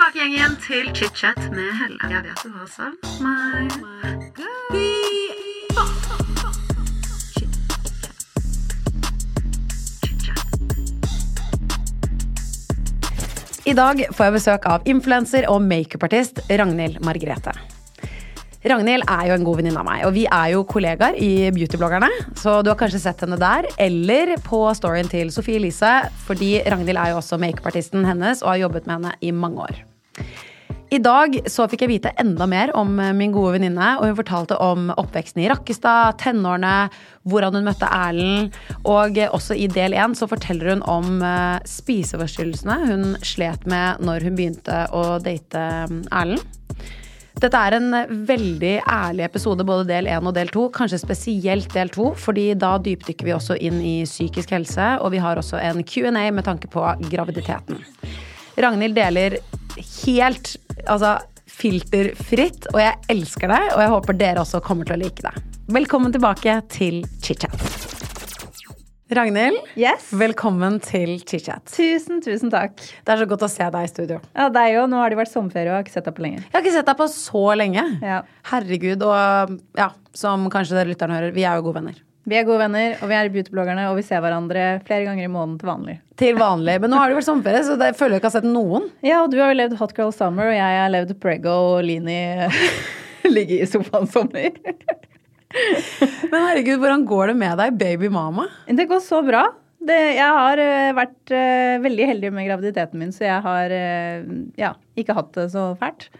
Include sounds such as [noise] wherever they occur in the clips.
tilbake igjen, igjen til chit-chat med Helle. Jeg vet du har savnet meg. I dag får jeg besøk av influenser og makeupartist Ragnhild Margrethe. Ragnhild er jo en god venninne av meg, og vi er jo kollegaer i Beautybloggerne. Så du har kanskje sett henne der, eller på storyen til Sophie Elise, fordi Ragnhild er jo også makeupartisten hennes og har jobbet med henne i mange år. I dag så fikk jeg vite enda mer om min gode venninne, og hun fortalte om oppveksten i Rakkestad, tenårene, hvordan hun møtte Erlend, og også i del én så forteller hun om eh, spiseforstyrrelsene hun slet med når hun begynte å date eh, Erlend. Dette er en veldig ærlig episode, både del én og del to. Kanskje spesielt del to, fordi da dypdykker vi også inn i psykisk helse. Og vi har også en Q&A med tanke på graviditeten. Ragnhild deler helt altså, filterfritt, og jeg elsker deg, Og jeg håper dere også kommer til å like det. Velkommen tilbake til chit-chat. Ragnhild, Yes. velkommen til chit-chat. Tusen, tusen takk. Det er så godt å se deg i studio. Ja, deg òg. Nå har det vært sommerferie, og jeg har ikke sett deg på lenge. Jeg har ikke sett deg på så lenge. Ja. Herregud. Og ja, som kanskje dere lytterne hører, vi er jo gode venner. Vi er gode venner, og vi er beautybloggerne, og vi ser hverandre flere ganger i måneden til vanlig. Til vanlig. Men nå har det vært sommerferie, så jeg føler jeg ikke har sett noen. Ja, og du har jo levd Hot Girl Summer, og jeg har levd Prego og Lini [laughs] ligge i sofaen sommer. [laughs] Men herregud, hvordan går det med deg, baby mama? Det går så bra. Det, jeg har eh, vært eh, veldig heldig med graviditeten min, så jeg har eh, ja, ikke hatt det så fælt.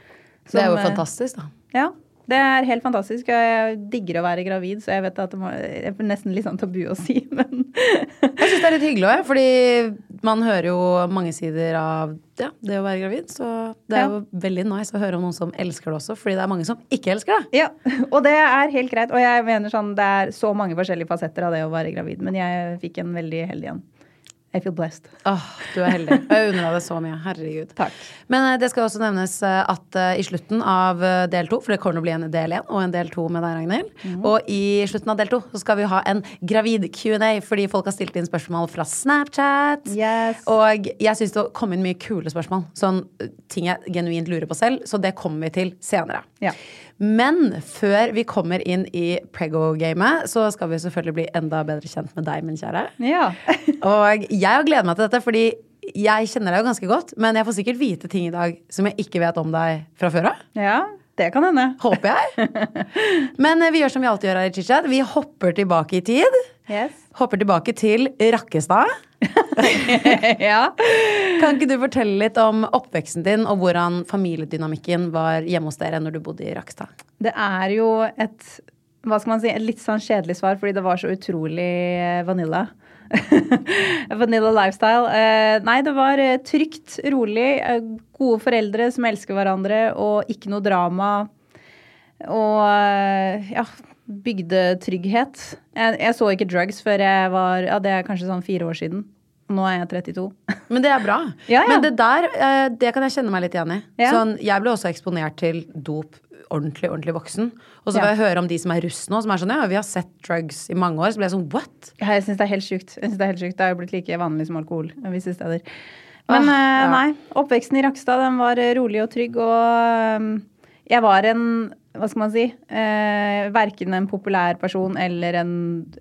Det er jo eh, fantastisk, da. Ja, det er helt fantastisk. og Jeg digger å være gravid, så jeg vet at det må, det er nesten litt sånn tabu å si, [laughs] men Jeg syns det er litt hyggelig òg, fordi man hører jo mange sider av ja, det å være gravid. Så det er jo veldig nice å høre om noen som elsker det også, fordi det er mange som ikke elsker det. Ja, [laughs] og det er helt greit. Og jeg mener sånn, det er så mange forskjellige fasetter av det å være gravid, men jeg fikk en veldig heldig en. I feel blessed. Åh, du er heldig. Jeg unner deg så mye. Herregud. Takk. Men eh, det skal også nevnes eh, at eh, i slutten av del to, for det kommer til å bli en del én og en del to med deg, Ragnhild, mm. og i slutten av del to så skal vi ha en gravid-Q&A, fordi folk har stilt inn spørsmål fra Snapchat. Yes. Og jeg syns det kom inn mye kule spørsmål. Sånn ting jeg genuint lurer på selv, så det kommer vi til senere. Ja. Men før vi kommer inn i Prego-gamet, så skal vi selvfølgelig bli enda bedre kjent med deg, min kjære. Ja. [laughs] Og jeg har gledet meg til dette, fordi jeg kjenner deg jo ganske godt, men jeg får sikkert vite ting i dag som jeg ikke vet om deg fra før av. ja, det kan hende. Håper jeg. [laughs] Men eh, vi gjør som vi alltid gjør her i Chichat. Vi hopper tilbake i tid. Yes. Hopper tilbake til Rakkestad. [laughs] ja. Kan ikke du fortelle litt om oppveksten din, og hvordan familiedynamikken var hjemme hos dere når du bodde i Rakstad? Det er jo et hva skal man si, et litt sånn kjedelig svar, fordi det var så utrolig eh, vanilla. [laughs] vanilla lifestyle. Eh, nei, det var eh, trygt, rolig, gode foreldre som elsker hverandre, og ikke noe drama. Og ja, bygdetrygghet. Jeg, jeg så ikke drugs før jeg var Ja, det er kanskje sånn fire år siden. Nå er jeg 32. [laughs] Men det er bra. Ja, ja. Men det der, eh, det kan jeg kjenne meg litt igjen i. Ja. Sånn, jeg ble også eksponert til dop ordentlig, ordentlig voksen. Og så får jeg høre om de som er russ nå, som er sånn ja, vi har sett drugs i mange år. Så ble jeg sånn what? Ja, Jeg syns det er helt sjukt. Jeg synes Det er helt sjukt. Det er jo blitt like vanlig som alkohol visse steder. Men Ah, eh, ja. nei, oppveksten i Rakstad den var eh, rolig og trygg, og um, jeg var en hva skal man si? Eh, verken en populær person eller en,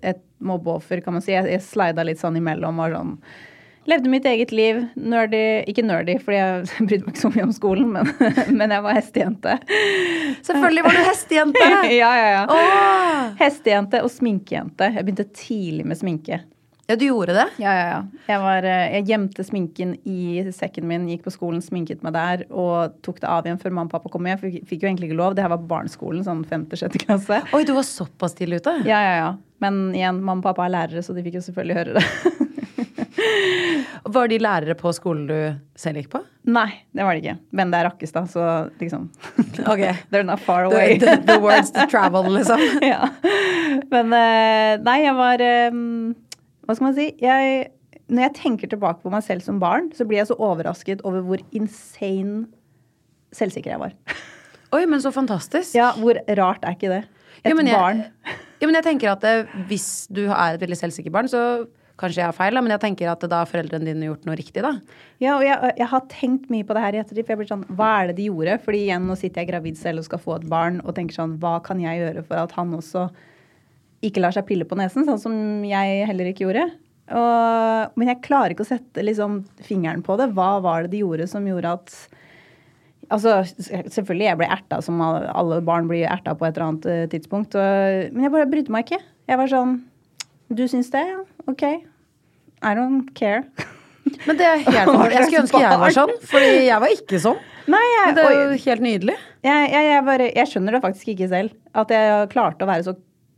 et mobbeoffer, kan man si. Jeg, jeg slida litt sånn imellom og sånn Levde mitt eget liv. Nerdy Ikke nerdy, fordi jeg [laughs] brydde meg ikke så mye om skolen, men, [laughs] men jeg var hestejente. Selvfølgelig var du hestejente! [laughs] ja, ja, ja. Åh! Hestejente og sminkejente. Jeg begynte tidlig med sminke. Ja, du gjorde det? Ja, ja, ja. Jeg, var, eh, jeg gjemte sminken i sekken min, gikk på skolen, sminket meg der og tok det av igjen før mamma og pappa kom hjem. Fikk, fikk jo egentlig ikke lov. Det her var barneskolen, sånn femte-sjette klasse. Oi, du var såpass tidlig ute? Ja, ja, ja. Men igjen, mamma og pappa er lærere, så de fikk jo selvfølgelig høre det. [laughs] Var de lærere på skolen du selv gikk på? Nei, det var de ikke. Men det er Rakkestad, så liksom [laughs] Ok. [laughs] They're not far away. the, the words to travel, liksom. ja. Men eh, nei, jeg var eh, Hva skal man si? Jeg, når jeg tenker tilbake på meg selv som barn, så blir jeg så overrasket over hvor insane selvsikker jeg var. [laughs] Oi, men så fantastisk. Ja, Hvor rart er ikke det? Et ja, jeg- barn. Ja, men jeg tenker at det, hvis du er et veldig selvsikker barn, så kanskje jeg har feil, da, men jeg tenker at da har foreldrene dine gjort noe riktig, da. Ja, og jeg, jeg har tenkt mye på det her i ettertid. For jeg blir sånn, hva er det de gjorde? Fordi igjen, nå sitter jeg gravid selv og skal få et barn og tenker sånn, hva kan jeg gjøre for at han også ikke lar seg pille på nesen, sånn som jeg heller ikke gjorde. Og, men jeg klarer ikke å sette liksom, fingeren på det. Hva var det de gjorde som gjorde at Altså, selvfølgelig, jeg ble erta som alle barn blir erta på et eller annet eh, tidspunkt. Og, men jeg bare brydde meg ikke. Jeg var sånn Du syns det? OK. I don't care. [laughs] Men det er helt [laughs] Jeg skulle ønske jeg var sånn, fordi jeg var ikke sånn. Nei, jeg, Men det er jo helt nydelig. Jeg, jeg, jeg, bare, jeg skjønner det faktisk ikke selv. At jeg klarte å være så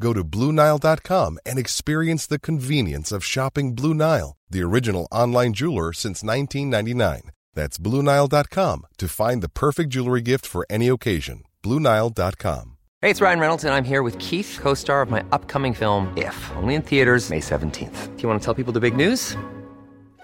Go to BlueNile.com and experience the convenience of shopping Blue Nile, the original online jeweler since 1999. That's BlueNile.com to find the perfect jewelry gift for any occasion. BlueNile.com. Hey, it's Ryan Reynolds, and I'm here with Keith, co star of my upcoming film, If, only in theaters, May 17th. Do you want to tell people the big news?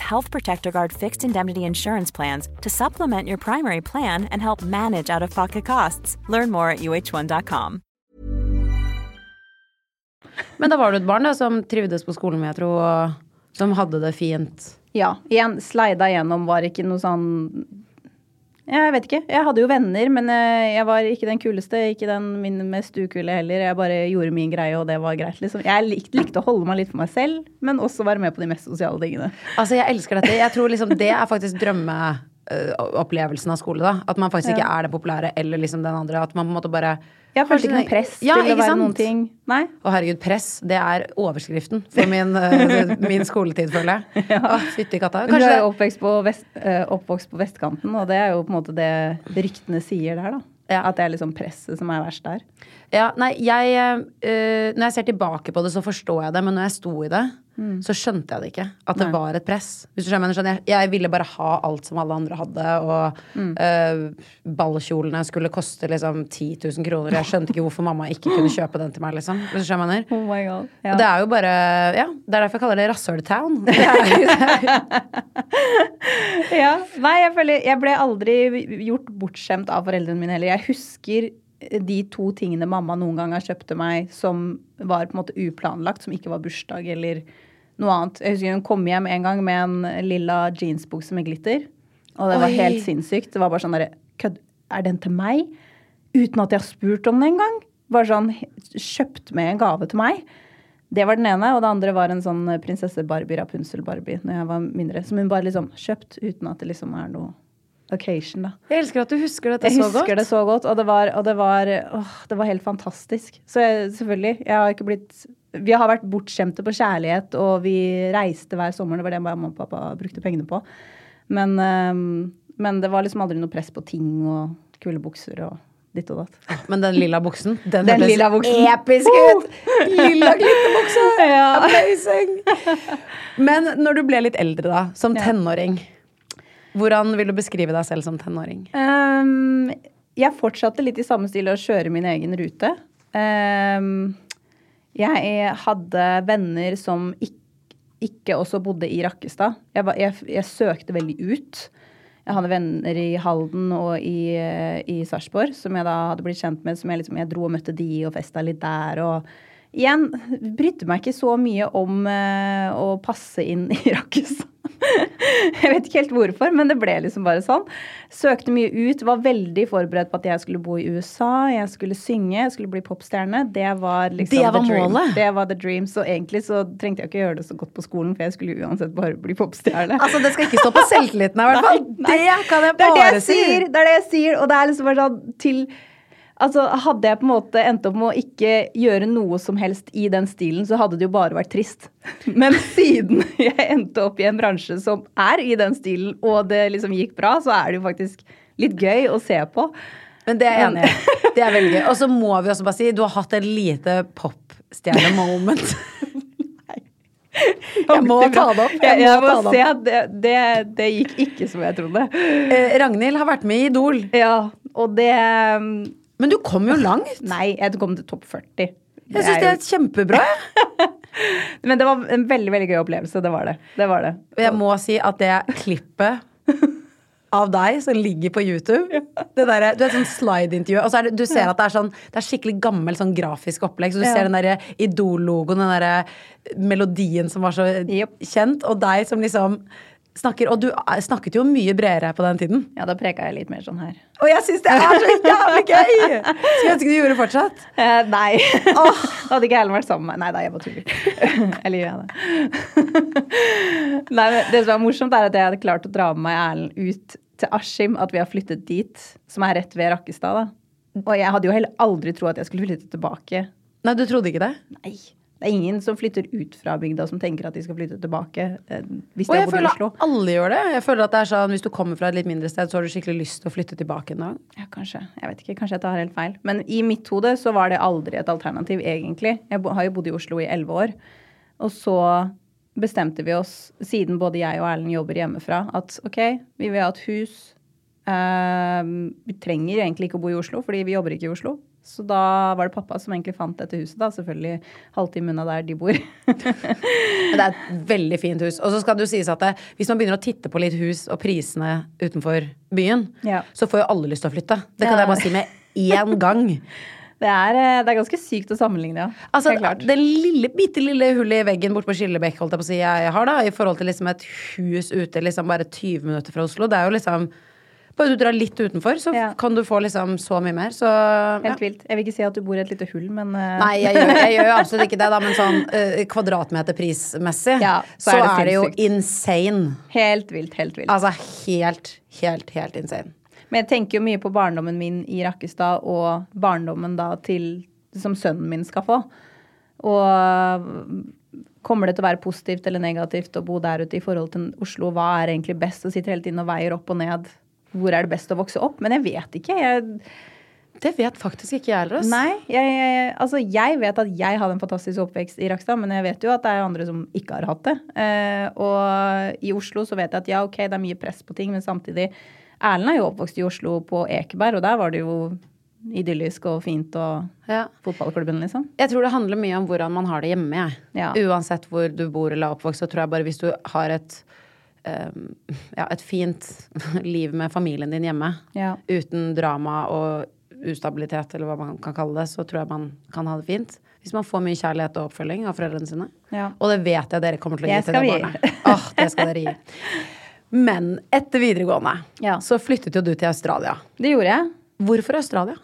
Health Protector Guard fixed indemnity insurance plans to supplement your primary plan and help manage out of pocket costs. Learn more at uh1.com. Men da var du et barn da, som trivdes på skolen, jeg tror, og som hadde det fint. Ja. Igjen, sleida gjennom var ikke noe sånn Jeg vet ikke. Jeg hadde jo venner, men eh, jeg var ikke den kuleste. Ikke den min mest ukule heller. Jeg bare gjorde min greie, og det var greit, liksom. Jeg likte, likte å holde meg litt for meg selv, men også være med på de mest sosiale tingene. Altså, jeg elsker dette. Jeg tror liksom det er faktisk drømmeopplevelsen av skole, da. At man faktisk ikke er det populære eller liksom den andre. At man på en måte bare Jeg følte ikke noe press Ja, til å være sant? noen ting. Nei. Å herregud, press. Det er overskriften for [laughs] min, eh, min skoletid, føler jeg. [laughs] ja. Å, Fytti katta. Du Kanskje er oppvokst på, vest, eh, oppvokst på vestkanten, og det er jo på en måte det ryktene sier der, da. Ja. At det er liksom presset som er verst der. Ja, nei, jeg eh, Når jeg ser tilbake på det, så forstår jeg det, men når jeg sto i det, så skjønte jeg det ikke. At det var et press. Hvis du skjønner, jeg, jeg ville bare ha alt som alle andre hadde, og eh, ballkjolene skulle koste liksom 10 000 kroner. Jeg skjønte ikke hvorfor mamma ikke kunne kjøpe den til meg, liksom. Hvis du skjønner. Oh my god. Og det er jo bare Ja, det er derfor jeg kaller det rasshøltown. [laughs] Ja. Nei, jeg føler Jeg ble aldri gjort bortskjemt av foreldrene mine heller. Jeg husker de to tingene mamma noen gang har kjøpt til meg som var på en måte uplanlagt, som ikke var bursdag eller noe annet. Jeg husker hun kom hjem en gang med en lilla jeansbukse med glitter. Og det var Oi. helt sinnssykt. Det var bare sånn derre Kødd, er den til meg? Uten at jeg har spurt om det engang. Bare sånn kjøpt med en gave til meg. Det var den ene, og det andre var en sånn prinsesse Barbie, Rapunzel Barbie, når jeg var mindre. Som hun bare liksom kjøpt uten at det liksom er noe occasion, da. Jeg elsker at du husker dette Jeg så godt. Jeg husker det så godt, og det var, og det var, åh, det var helt fantastisk. Så jeg, selvfølgelig, jeg har ikke blitt Vi har vært bortskjemte på kjærlighet, og vi reiste hver sommer. Det var det mamma og pappa brukte pengene på. Men, øhm, men det var liksom aldri noe press på ting og kule bukser og ditt og datt. Men den lilla buksen, den, Den lilla buksen. episk ut! Lilla glitterbukse! [laughs] Ja. Amazing! Men når du ble litt eldre, da, som Ja. Hvordan vil du beskrive deg selv som tenåring? Um, jeg fortsatte litt i samme stil å kjøre min egen rute. Um, jeg hadde venner som ikke, ikke også bodde i Rakkestad. Jeg, var- jeg, jeg søkte veldig ut. Jeg hadde venner i Halden og i, i Sarpsborg som jeg da hadde blitt kjent med. Som jeg, liksom, jeg dro og møtte de og festa litt der. Og igjen, brydde meg ikke så mye om uh, å passe inn i [laughs] Rakkestad. [laughs] Jeg vet ikke helt hvorfor, men det ble liksom bare sånn. Søkte mye ut, var veldig forberedt på at jeg skulle bo i USA, jeg skulle synge, jeg skulle bli popstjerne. Det var liksom Det var the dream. målet? Det var the dream. Så egentlig så trengte jeg ikke gjøre det så godt på skolen, for jeg skulle uansett bare bli popstjerne. Altså, det skal ikke stå på selvtilliten her, i hvert fall. [laughs] Det kan jeg bare si. Det er det jeg sier, og det er liksom bare sånn til Altså, Hadde jeg på en måte endt opp med å ikke gjøre noe som helst i den stilen, så hadde det jo bare vært trist. Men siden jeg endte opp i en bransje som er i den stilen, og det liksom gikk bra, så er det jo faktisk litt gøy å se på. Men det er jeg enig i. Det er veldig gøy. Og så må vi også bare si, du har hatt en lite popstjerne-moment. [laughs] Jeg må ta det opp. Jeg, Jeg jeg må må ta det det, det, gikk ikke som jeg trodde. Eh, Ragnhild har vært med i Idol. Ja, og det Men du kom jo langt. [laughs] Nei, jeg kom til topp 40. Jeg syns det er kjempebra. [laughs] Men det var en veldig veldig gøy opplevelse. Det var det. det, var det. Jeg må si at det klippet av deg som ligger på YouTube det der, Du er sånn slide-intervju, og så det, du ser at det er sånn Det er skikkelig gammel sånn grafisk opplegg. Så du Ja. ser den derre Idol-logoen, den derre melodien som var så yep. kjent, og deg som liksom snakker Og du eh, snakket jo mye bredere på den tiden. Ja, da preka jeg litt mer sånn her. Og jeg syns det er så jævlig gøy! Skulle ønske du gjorde det fortsatt. [laughs] Eh, nei. [laughs] Hadde ikke Erlend vært sammen med meg. Nei da, jeg bare tuller. [laughs] Eller gjør jeg det? nei, men det som er morsomt, er at jeg hadde klart å dra med meg Erlend ut til Askim. At vi har flyttet dit, som er rett ved Rakkestad. da. Og jeg hadde jo heller aldri trodd at jeg skulle flytte tilbake. Nei, du trodde ikke det? Nei. Det er ingen som flytter ut fra bygda som tenker at de skal flytte tilbake. eh, Hvis Og de jeg bodd i føler Oslo. alle gjør det. Jeg føler at det er sånn, Hvis du kommer fra et litt mindre sted, så har du skikkelig lyst til å flytte tilbake en dag. Ja, kanskje. Jeg vet ikke. Kanskje jeg tar helt feil. Men i mitt hode så var det aldri et alternativ, egentlig. Jeg har jo bodd i Oslo i elleve år. Og så bestemte vi oss, siden både jeg og Erlend jobber hjemmefra, at OK, vi vil ha et hus. Uh, vi trenger egentlig ikke å bo i Oslo, fordi vi jobber ikke i Oslo. Så da var det pappa som egentlig fant dette huset, da. Selvfølgelig halvtime unna der de bor. [laughs] Det er et veldig fint hus. Og så skal det jo sies at det, hvis man begynner å titte på litt hus og prisene utenfor byen, Ja. så får jo alle lyst til å flytte. Det kan Ja. jeg bare si med én [laughs] gang. Det er, eh, det er ganske sykt å sammenligne, ja. Altså. Det lille, bitte lille hullet i veggen bort på Skillebekk holdt jeg på å si, jeg har da, i forhold til liksom et hus ute liksom bare 20 minutter fra Oslo, det er jo liksom Bare du drar litt utenfor, så Ja. kan du få liksom så mye mer. Så ja. Helt vilt. Jeg vil ikke si at du bor i et lite hull, men uh... Nei, jeg gjør, jeg gjør absolutt ikke det, da, men sånn uh, kvadratmeterprismessig Ja, så, er det, jo insane. helt vilt, helt vilt. Altså helt, helt, helt insane. Men jeg tenker jo mye på barndommen min i Rakkestad og barndommen da til som sønnen min skal få. Og kommer det til å være positivt eller negativt å bo der ute i forhold til Oslo? Hva er egentlig best? Og sitter hele tiden og veier opp og ned. Hvor er det best å vokse opp? Men jeg vet ikke. Jeg, Det vet faktisk ikke jeg heller. nei, jeg, jeg, altså jeg vet at jeg hadde en fantastisk oppvekst i Rakstad, men jeg vet jo at det er andre som ikke har hatt det. Eh, og i Oslo så vet jeg at ja, ok, det er mye press på ting, men samtidig Erlend er jo oppvokst i Oslo på Ekeberg, og der var det jo idyllisk og fint og Ja. fotballklubben, liksom. Jeg tror det handler mye om hvordan man har det hjemme. Jeg. Ja. Uansett hvor du bor eller er oppvokst, så tror jeg bare hvis du har et ja, et fint [laughs] liv med familien din hjemme, Ja. uten drama og ustabilitet, eller hva man kan kalle det, så tror jeg man kan ha det fint. Hvis man får mye kjærlighet og oppfølging av foreldrene sine. Ja. Og det vet jeg dere kommer til å gi til det barnet. [laughs] Åh, det skal dere gi. Men etter videregående Ja. så flyttet jo du til Australia. Det gjorde jeg. Hvorfor Australia?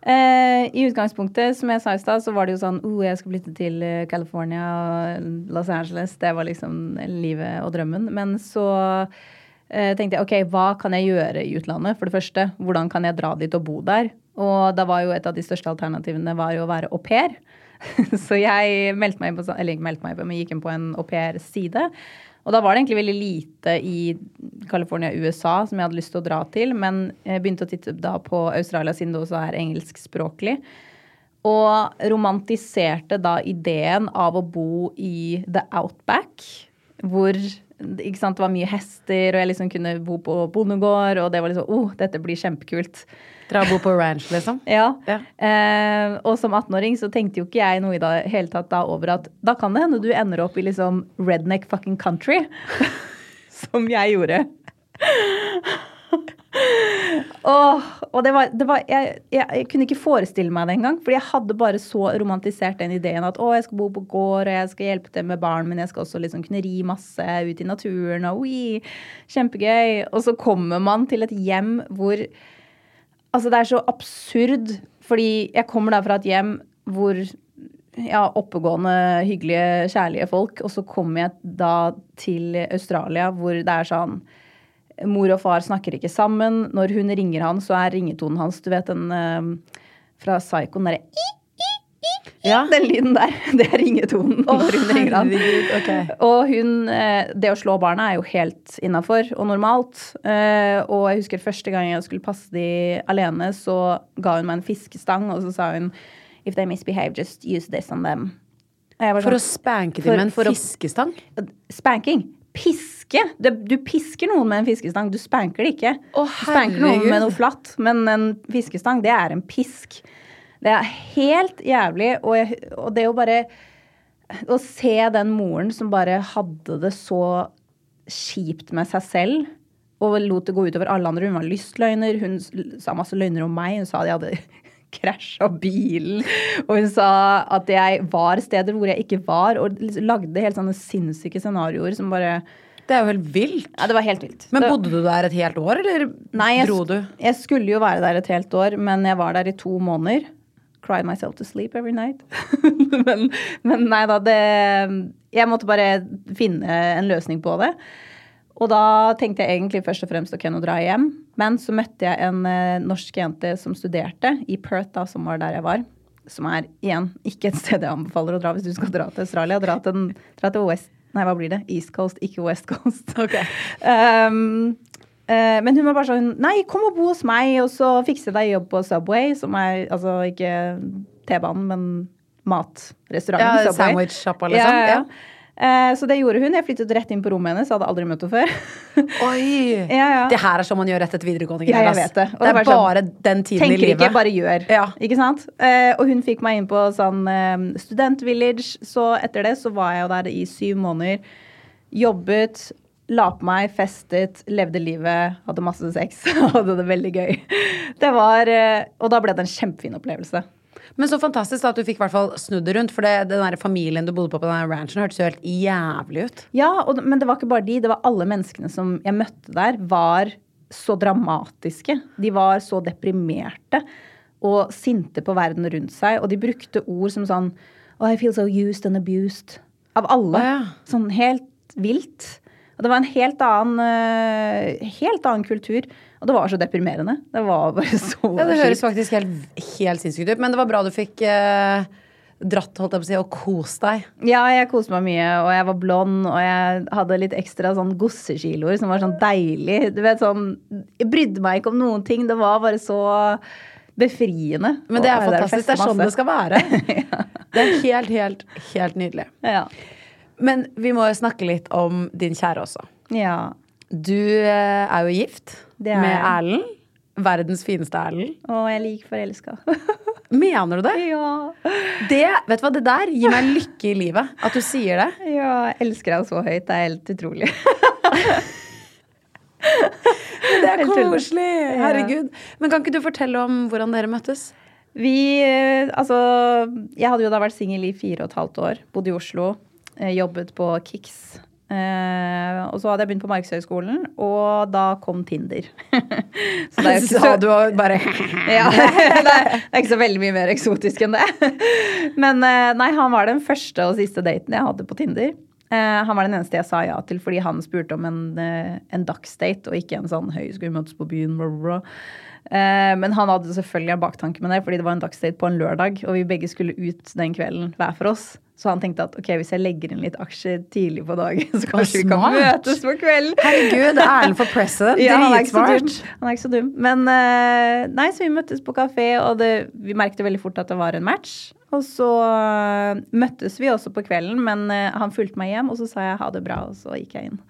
Eh, I utgangspunktet, som jeg sa i stad, så var det jo sånn oh, jeg skal flytte til eh, California og Los Angeles. Det var liksom livet og drømmen. Men så eh, tenkte jeg ok, hva kan jeg gjøre i utlandet? For det første, hvordan kan jeg dra dit og bo der? Og da var jo et av de største alternativene var jo å være au pair. [laughs] så jeg meldte meg på, eller meldte meg på, men gikk inn på en au pair-side. Og da var det egentlig veldig lite i California, USA, som jeg hadde lyst til å dra til. Men jeg begynte å titte da på Australia, siden det også er engelskspråklig. Og romantiserte da ideen av å bo i the outback, hvor ikke sant, det var mye hester, og jeg liksom kunne bo på bondegård, og det var liksom oh, dette blir kjempekult. Dra og bo på ranch, liksom? [laughs] Ja. Ja. Eh, og som 18-åring så tenkte jo ikke jeg noe i det hele tatt da over at da kan det hende du ender opp i liksom redneck fucking country. [laughs] som jeg gjorde. [laughs] Åh, og det var, det var jeg, jeg, jeg kunne ikke forestille meg det engang. Fordi jeg hadde bare så romantisert den ideen at å, jeg skal bo på gård, og jeg skal hjelpe til med barn, men jeg skal også liksom kunne ri masse ut i naturen, og oi, kjempegøy. Og så kommer man til et hjem hvor Altså, det er så absurd, fordi jeg kommer da fra et hjem hvor ja, oppegående, hyggelige, kjærlige folk, og så kommer jeg da til Australia hvor det er sånn Mor og far snakker ikke sammen. Når hun ringer han, så er ringetonen hans Du vet den eh, fra Psycho, den derre Ja. [laughs] Den lyden der. Det er ringetonen når hun ringer han. Okay. Og hun eh, Det å slå barna er jo helt innafor og normalt. Eh, Og jeg husker første gang jeg skulle passe de alene, så ga hun meg en fiskestang, og så sa hun If they misbehave, just use this on them. Var For å sånn, spanke dem med en fiskestang? å-? Spanking. Piske! Du, du pisker noen med en fiskestang. Du spanker det ikke. Å, du spanker noen med noe flatt, men en fiskestang, det er en pisk. Det er helt jævlig. Og, jeg, og det å bare Å se den moren som bare hadde det så kjipt med seg selv, og lot det gå utover alle andre. Hun var lystløgner. Hun sa masse løgner om meg. Hun sa de hadde [laughs] krasja bilen. Og hun sa at jeg var steder hvor jeg ikke var, og liksom lagde helt sånne sinnssyke scenarioer som bare Det er jo helt vilt. Ja, det var helt vilt. Men bodde du der et helt år, eller Nei, jeg, dro du? Jeg skulle jo være der et helt år, men jeg var der i to måneder. Cried myself to sleep every night. [laughs] men, men nei da, det Jeg måtte bare finne en løsning på det. Og da tenkte jeg egentlig først og fremst ok, nå drar jeg hjem. Men så møtte jeg en eh, norsk jente som studerte i Perth, da, som var der jeg var. Som er igjen ikke et sted jeg anbefaler å dra hvis du skal dra til Australia. Dra til, dra til West Nei, hva blir det? East Coast, ikke West Coast. [laughs] Um, eh, men hun var bare sånn Nei, kom og bo hos meg, og så fikser jeg deg jobb på Subway, som er altså ikke T-banen, men matrestauranten Ja, sandwich-sjappa, liksom. Ja, ja, ja. Eh, så det gjorde hun. Jeg flyttet rett inn på rommet hennes. Hadde aldri møtt henne før. [laughs] Oi! Ja, ja. Det her er sånn man gjør rett etter videregående. Ja, jeg vet det. Og Det er er bare den tiden i Tenker ikke, bare gjør. Ja. Ikke sant? Eh, og hun fikk meg inn på sånn eh, studentvillage. Så etter det så var jeg jo der i syv måneder. Jobbet, la på meg, festet, levde livet, hadde masse sex. [laughs] hadde det veldig gøy. Det var eh, Og da ble det en kjempefin opplevelse. Men så fantastisk da, at du fikk i hvert fall snudd det rundt. For det, den der familien du bodde på på den ranchen, hørtes jo helt jævlig ut. Ja, og, men det var ikke bare de. Det var alle menneskene som jeg møtte der, var så dramatiske. De var så deprimerte og sinte på verden rundt seg. Og de brukte ord som sånn Oh, I feel so used and abused. Av alle. Å, ja. Sånn helt vilt. Og det var en helt annen, eh, helt annen kultur. Og det var så deprimerende. Det var bare [laughs] så Ja, Det høres faktisk helt, helt sinnssykt ut. Men det var bra du fikk eh, dratt, holdt jeg på å si, og kost deg. Ja, jeg koste meg mye, og jeg var blond, og jeg hadde litt ekstra sånn gossekiloer som var sånn deilig. Du vet sånn Jeg brydde meg ikke om noen ting. Det var bare så befriende. Men det er fantastisk. Det er sånn det skal være. [laughs] Det er helt, helt, helt nydelig. Ja. Men vi må jo snakke litt om din kjære også. ja. Du eh, er jo gift er med. Erlend. Verdens fineste Erlend. Å, jeg er like forelska. [laughs] Mener du det? ja. Det, vet du hva, det der gir meg lykke i livet. At du sier det. ja. Jeg elsker deg så høyt. Det er helt utrolig. [laughs] Det er koselig! Herregud. Men kan ikke du fortelle om hvordan dere møttes? Vi eh, Altså, jeg hadde jo da vært singel i fire og et halvt år. Bodde i Oslo. Eh, Jobbet på Kix. Uh, og så hadde jeg begynt på Markedshøgskolen, og da kom Tinder. [laughs] så det er [laughs] ikke så, du bare [laughs] ja, det, er, det er ikke så veldig mye mer eksotisk enn det. Men uh, nei, han var den første og siste daten jeg hadde på Tinder. Uh, han var den eneste jeg sa ja til, fordi han spurte om en, eh, en dagsdate, og ikke en sånn høy, skal vi møtes på byen, bla, bla. Eh, men han hadde selvfølgelig en baktanke med det, fordi det var en dagsdate på en lørdag, og vi begge skulle ut den kvelden hver for oss. Så han tenkte at ok, hvis jeg legger inn litt aksjer tidlig på dagen, [laughs] så kanskje vi kan møtes på kvelden. Herregud, Erlend for president. [laughs] Ja, han er ikke så dum. Han er ikke så dum. Men eh, nei, så vi møttes på kafé, og det, vi merket veldig fort at det var en match. Og så eh, møttes vi også på kvelden, men eh, han fulgte meg hjem, og så sa jeg ha det bra, og så gikk jeg inn.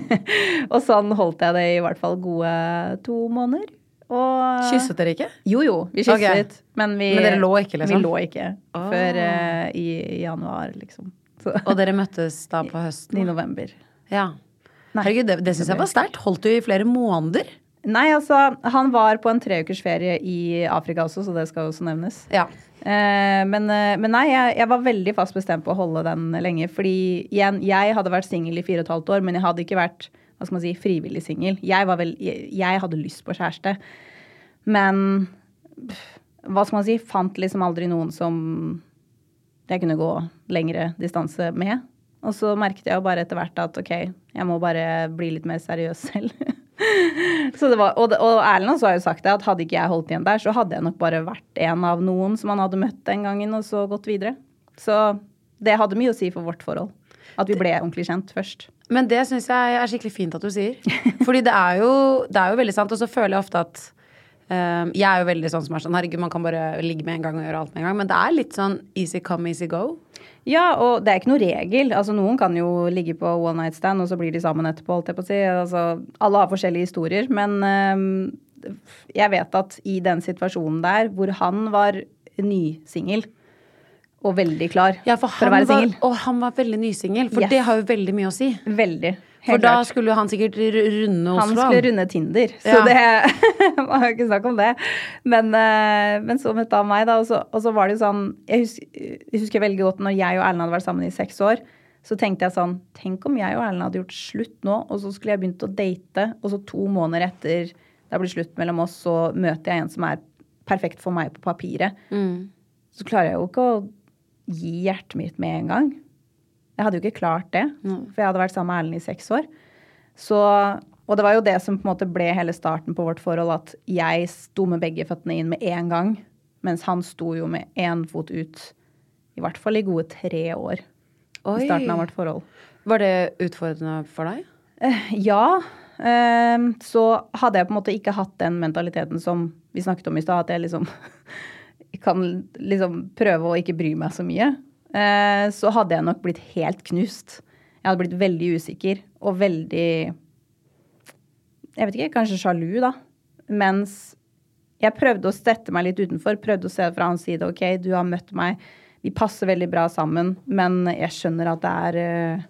[laughs] og sånn holdt jeg det i hvert fall gode to måneder. Og Kysset dere ikke? Jo, jo, vi kysset. Men, vi, Men dere lå ikke, liksom? Vi lå ikke oh. før uh, i, i januar, liksom. Så, Og dere møttes da på [laughs] høsten? I november. Ja. Herregud, det, det syns jeg var sterkt. Holdt du i flere måneder? Nei, altså, han var på en treukers ferie i Afrika også, så det skal også nevnes. Ja. Eh, men, eh, men nei, jeg, jeg var veldig fast bestemt på å holde den lenge. Fordi igjen, jeg hadde vært singel i fire og et halvt år, men jeg hadde ikke vært hva skal man si, frivillig singel. Jeg, jeg, jeg hadde lyst på kjæreste. Men hva skal man si, fant liksom aldri noen som jeg kunne gå lengre distanse med. Og så merket jeg jo bare etter hvert at ok, jeg må bare bli litt mer seriøs [laughs] selv. så det var, og, og Erlend også har jo sagt det, at hadde ikke jeg holdt igjen der, så hadde jeg nok bare vært en av noen som han hadde møtt den gangen, og så gått videre. Så det hadde mye å si for vårt forhold. At vi ble ordentlig kjent først. Men det syns jeg er skikkelig fint at du sier. Fordi det er jo, det er jo veldig sant. Og så føler jeg ofte at um, Jeg er jo veldig sånn som er sånn Herregud, man kan bare ligge med en gang og gjøre alt med en gang. Men det er litt sånn easy come, easy go. Ja, og det er ikke noe regel. Altså, Noen kan jo ligge på one night stand, og så blir de sammen etterpå. holdt jeg på å si. Altså, alle har forskjellige historier. Men um, jeg vet at i den situasjonen der, hvor han var nysingel og veldig klar Ja, for for å være singel og han var veldig nysingel. For Yes. det har jo veldig mye å si. Veldig. For da klart. skulle jo han sikkert runde Oslo. Han skulle runde Tinder, så Ja. det [laughs] var jo ikke snakk om det. Men, eh, men så møtte han meg, da, og så, og så var det jo sånn jeg husker, jeg husker veldig godt når jeg og Erlend hadde vært sammen i seks år. Så tenkte jeg sånn Tenk om jeg og Erlend hadde gjort slutt nå, og så skulle jeg begynt å date, og så to måneder etter det blitt slutt mellom oss, så møter jeg en som er perfekt for meg på papiret. Så klarer jeg jo ikke å gi hjertet mitt med en gang. Jeg hadde jo ikke klart det, for jeg hadde vært sammen med Erlend i seks år. Så, og det var jo det som på en måte ble hele starten på vårt forhold, at jeg sto med begge føttene inn med en gang, mens han sto jo med én fot ut, i hvert fall i gode tre år. Oi. I starten av vårt forhold. Var det utfordrende for deg? Ja. ehm, så hadde jeg på en måte ikke hatt den mentaliteten som vi snakket om i stad, at jeg liksom kan liksom prøve å ikke bry meg så mye. eh, så hadde jeg nok blitt helt knust. Jeg hadde blitt veldig usikker og veldig Jeg vet ikke, kanskje sjalu, da. Mens jeg prøvde å sette meg litt utenfor, prøvde å se fra hans side. Ok, du har møtt meg, vi passer veldig bra sammen, men jeg skjønner at det er eh,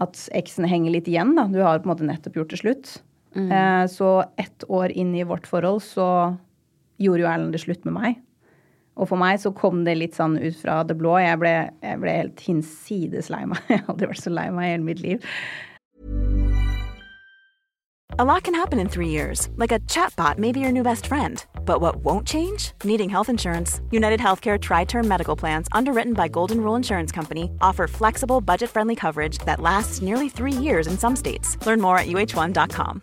at eksen henger litt igjen. da. Du har på en måte nettopp gjort det slutt. Eh, så ett år inn i vårt forhold så gjorde jo Erlend det slutt med meg. Og for meg så kom det litt sånn ut fra det blå. Jeg ble, jeg ble helt hinsides lei meg. [laughs] Jeg har aldri vært så lei meg i hele mitt liv. A lot can happen in three years, like a chatbot may be your new best friend. But what won't change? Needing health insurance. United Healthcare Tri Term Medical Plans, underwritten by Golden Rule Insurance Company, offer flexible, budget friendly coverage that lasts nearly three years in some states. Learn more at uh1.com.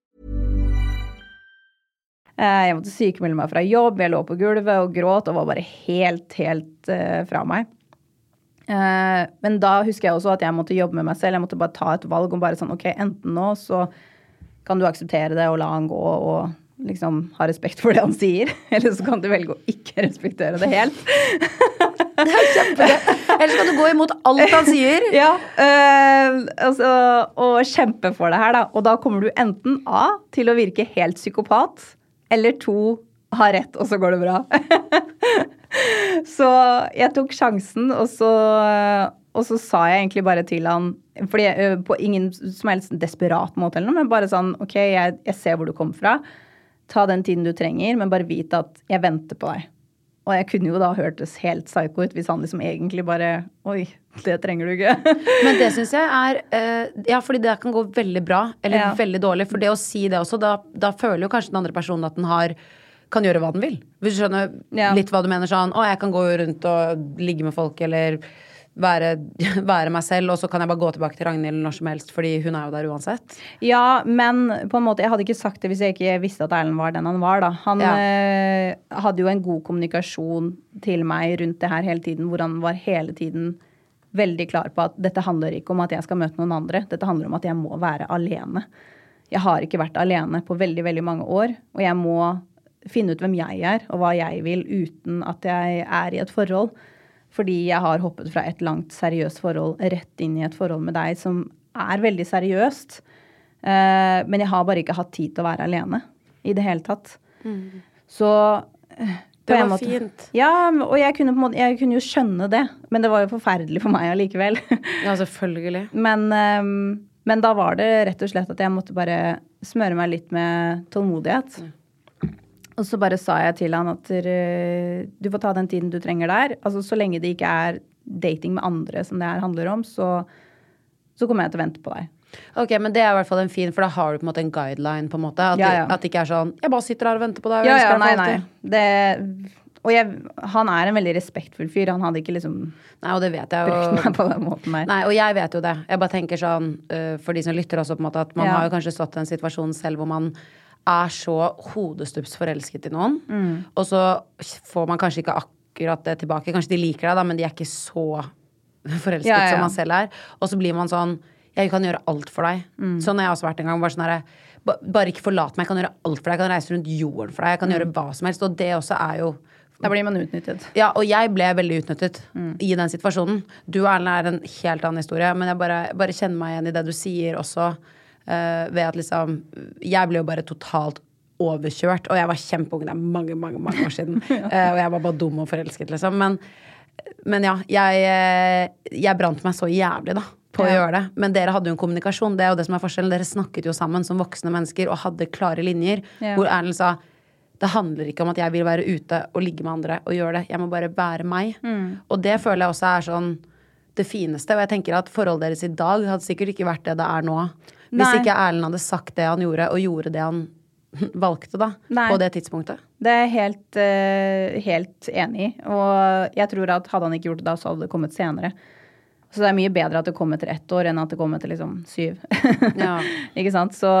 Eh, Jeg måtte sykemelde meg fra jobb, jeg lå på gulvet og gråt og var bare helt, helt eh, fra meg. Eh, men da husker jeg også at jeg måtte jobbe med meg selv. Jeg måtte bare ta et valg om bare sånn ok, enten nå så kan du akseptere det og la han gå og liksom ha respekt for det han sier, [laughs] eller så kan du velge å ikke respektere det helt. Eller skal du gå imot alt han sier? [laughs] Ja, øh, altså, og kjempe for det her, da. Og da kommer du enten A til å virke helt psykopat, eller to ha rett, og så går det bra. [laughs] så jeg tok sjansen, og så, og så sa jeg egentlig bare til han fordi, På ingen som helst desperat måte, eller noe, men bare sånn OK, jeg, jeg ser hvor du kommer fra. Ta den tiden du trenger, men bare vit at jeg venter på deg. Og jeg kunne jo da hørtes helt psycho ut hvis han liksom egentlig bare Oi, det trenger du ikke. [laughs] Men det syns jeg er eh, Ja, fordi det kan gå veldig bra eller Ja. veldig dårlig. For det å si det også, da, da føler jo kanskje den andre personen at den har kan gjøre hva den vil. Hvis du skjønner Ja. litt hva du mener sånn Å, jeg kan gå rundt og ligge med folk eller være, [laughs] være meg selv, og så kan jeg bare gå tilbake til Ragnhild når som helst, fordi hun er jo der uansett. Ja, men på en måte, jeg hadde ikke sagt det hvis jeg ikke visste at Erlend var den han var. da. Han Ja. øh, hadde jo en god kommunikasjon til meg rundt det her hele tiden, hvor han var hele tiden veldig klar på at dette handler ikke om at jeg skal møte noen andre, dette handler om at jeg må være alene. Jeg har ikke vært alene på veldig, veldig mange år, og jeg må finne ut hvem jeg er, og hva jeg vil, uten at jeg er i et forhold. Fordi jeg har hoppet fra et langt seriøst forhold rett inn i et forhold med deg som er veldig seriøst. Eh, men jeg har bare ikke hatt tid til å være alene i det hele tatt. Så eh, Det var måte- fint. Ja, og jeg kunne, på måte, jeg kunne jo skjønne det, men det var jo forferdelig for meg allikevel. Ja, selvfølgelig. [laughs] men, eh, men da var det rett og slett at jeg måtte bare smøre meg litt med tålmodighet. Og så bare sa jeg til han at du får ta den tiden du trenger der. Altså Så lenge det ikke er dating med andre som det her handler om, så, så kommer jeg til å vente på deg. Ok, men det er i hvert fall en fin, for da har du på en måte en guideline, på en måte. At, Ja, ja. Det, at det ikke er sånn Jeg bare sitter her og venter på deg. Ja, ja, nei, nei. Det, og jeg, han er en veldig respektfull fyr. Han hadde ikke liksom Nei, og det vet jeg jo. på den måten her. Nei, og jeg vet jo det. Jeg bare tenker sånn, øh, for de som lytter også, på en måte, at man Ja. har jo kanskje stått i en situasjon selv hvor man er så hodestups forelsket i noen, Mm. og så får man kanskje ikke akkurat det tilbake. Kanskje de liker deg, da, men de er ikke så forelsket Ja, ja. som man selv er. Og så blir man sånn Jeg kan gjøre alt for deg. Mm. Sånn har jeg også vært en gang. Bare sånn her, Bare ikke forlat meg. Jeg kan gjøre alt for deg. Jeg kan reise rundt jorden for deg. Jeg kan Mm. gjøre hva som helst. Og det også er jo Da blir man utnyttet. ja, og jeg ble veldig utnyttet Mm. i den situasjonen. Du Erlend er en helt annen historie, men jeg bare, bare kjenner meg igjen i det du sier også. Eh, ved at liksom Jeg ble jo bare totalt overkjørt, og jeg var kjempeung. Det er mange, mange mange år siden. uh, [laughs] og jeg var bare dum og forelsket, liksom. Men, men ja, jeg, eh, jeg brant meg så jævlig, da. På å gjøre det. Men dere hadde jo en kommunikasjon. Det er jo det som er forskjellen. Dere snakket jo sammen som voksne mennesker og hadde klare linjer. Ja. Hvor Erlend sa det handler ikke om at jeg vil være ute og ligge med andre og gjøre det. Jeg må bare være meg. Mm. Og det føler jeg også er sånn det fineste. Og jeg tenker at forholdet deres i dag hadde sikkert ikke vært det det er nå. Hvis Nei. ikke Erlend hadde sagt det han gjorde, og gjorde det han [laughs] valgte, da. Nei. På det tidspunktet. Det er jeg helt, eh, helt enig i. Og jeg tror at hadde han ikke gjort det da, så hadde det kommet senere. Så det er mye bedre at det kom etter ett år enn at det kom etter liksom syv. Ja. [laughs] ikke sant? Så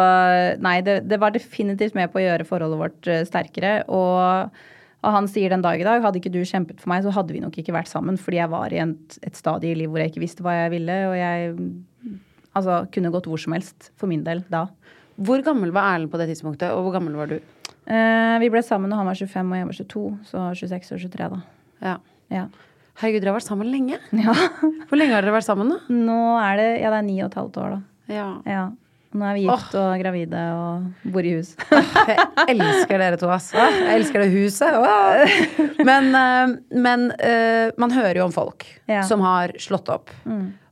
nei, det, det var definitivt med på å gjøre forholdet vårt eh, sterkere. Og, og han sier den dag i dag, hadde ikke du kjempet for meg, så hadde vi nok ikke vært sammen. Fordi jeg var i en, et stadie i livet hvor jeg ikke visste hva jeg ville, og jeg altså, kunne gått hvor som helst for min del da. Hvor gammel var Erlend på det tidspunktet, og hvor gammel var du? Eh, vi ble sammen da han var 25 og jeg var 22, så 26 og 23 da. Ja. Ja. Herregud, dere har vært sammen lenge. [laughs] ja. Hvor lenge har dere vært sammen, da? Nå er det ja, det er ni og et halvt år, da. Ja. Ja. Nå er vi gift og gravide og bor i hus. Jeg elsker dere to, ass. Jeg elsker det huset. Men, eh, men eh, man hører jo om folk som har slått opp,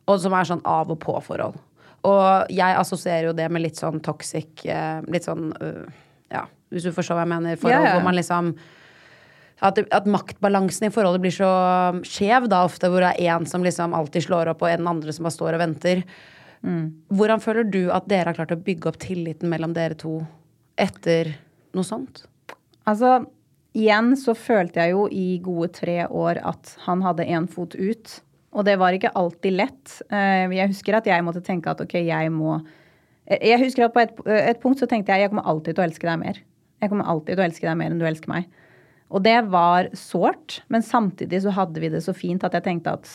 og som er sånn av og på-forhold. Og jeg assosierer jo det med litt sånn toxic eh, Litt sånn øh, Ja, hvis du forstår hva jeg mener. Forhold ja. hvor man liksom at, det- at maktbalansen i forholdet blir så skjev, da ofte, hvor det er én som liksom alltid slår opp, og en andre som bare står og venter. Hvordan føler du at dere har klart å bygge opp tilliten mellom dere to etter noe sånt? Altså, igjen så følte jeg jo i gode tre år at han hadde én fot ut. Og det var ikke alltid lett. Eh, Jeg husker at jeg måtte tenke at ok, jeg må Eh, Jeg husker at på et, et punkt så tenkte jeg jeg kommer alltid til å elske deg mer. Jeg kommer alltid til å elske deg mer enn du elsker meg. Og det var sårt, men samtidig så hadde vi det så fint at jeg tenkte at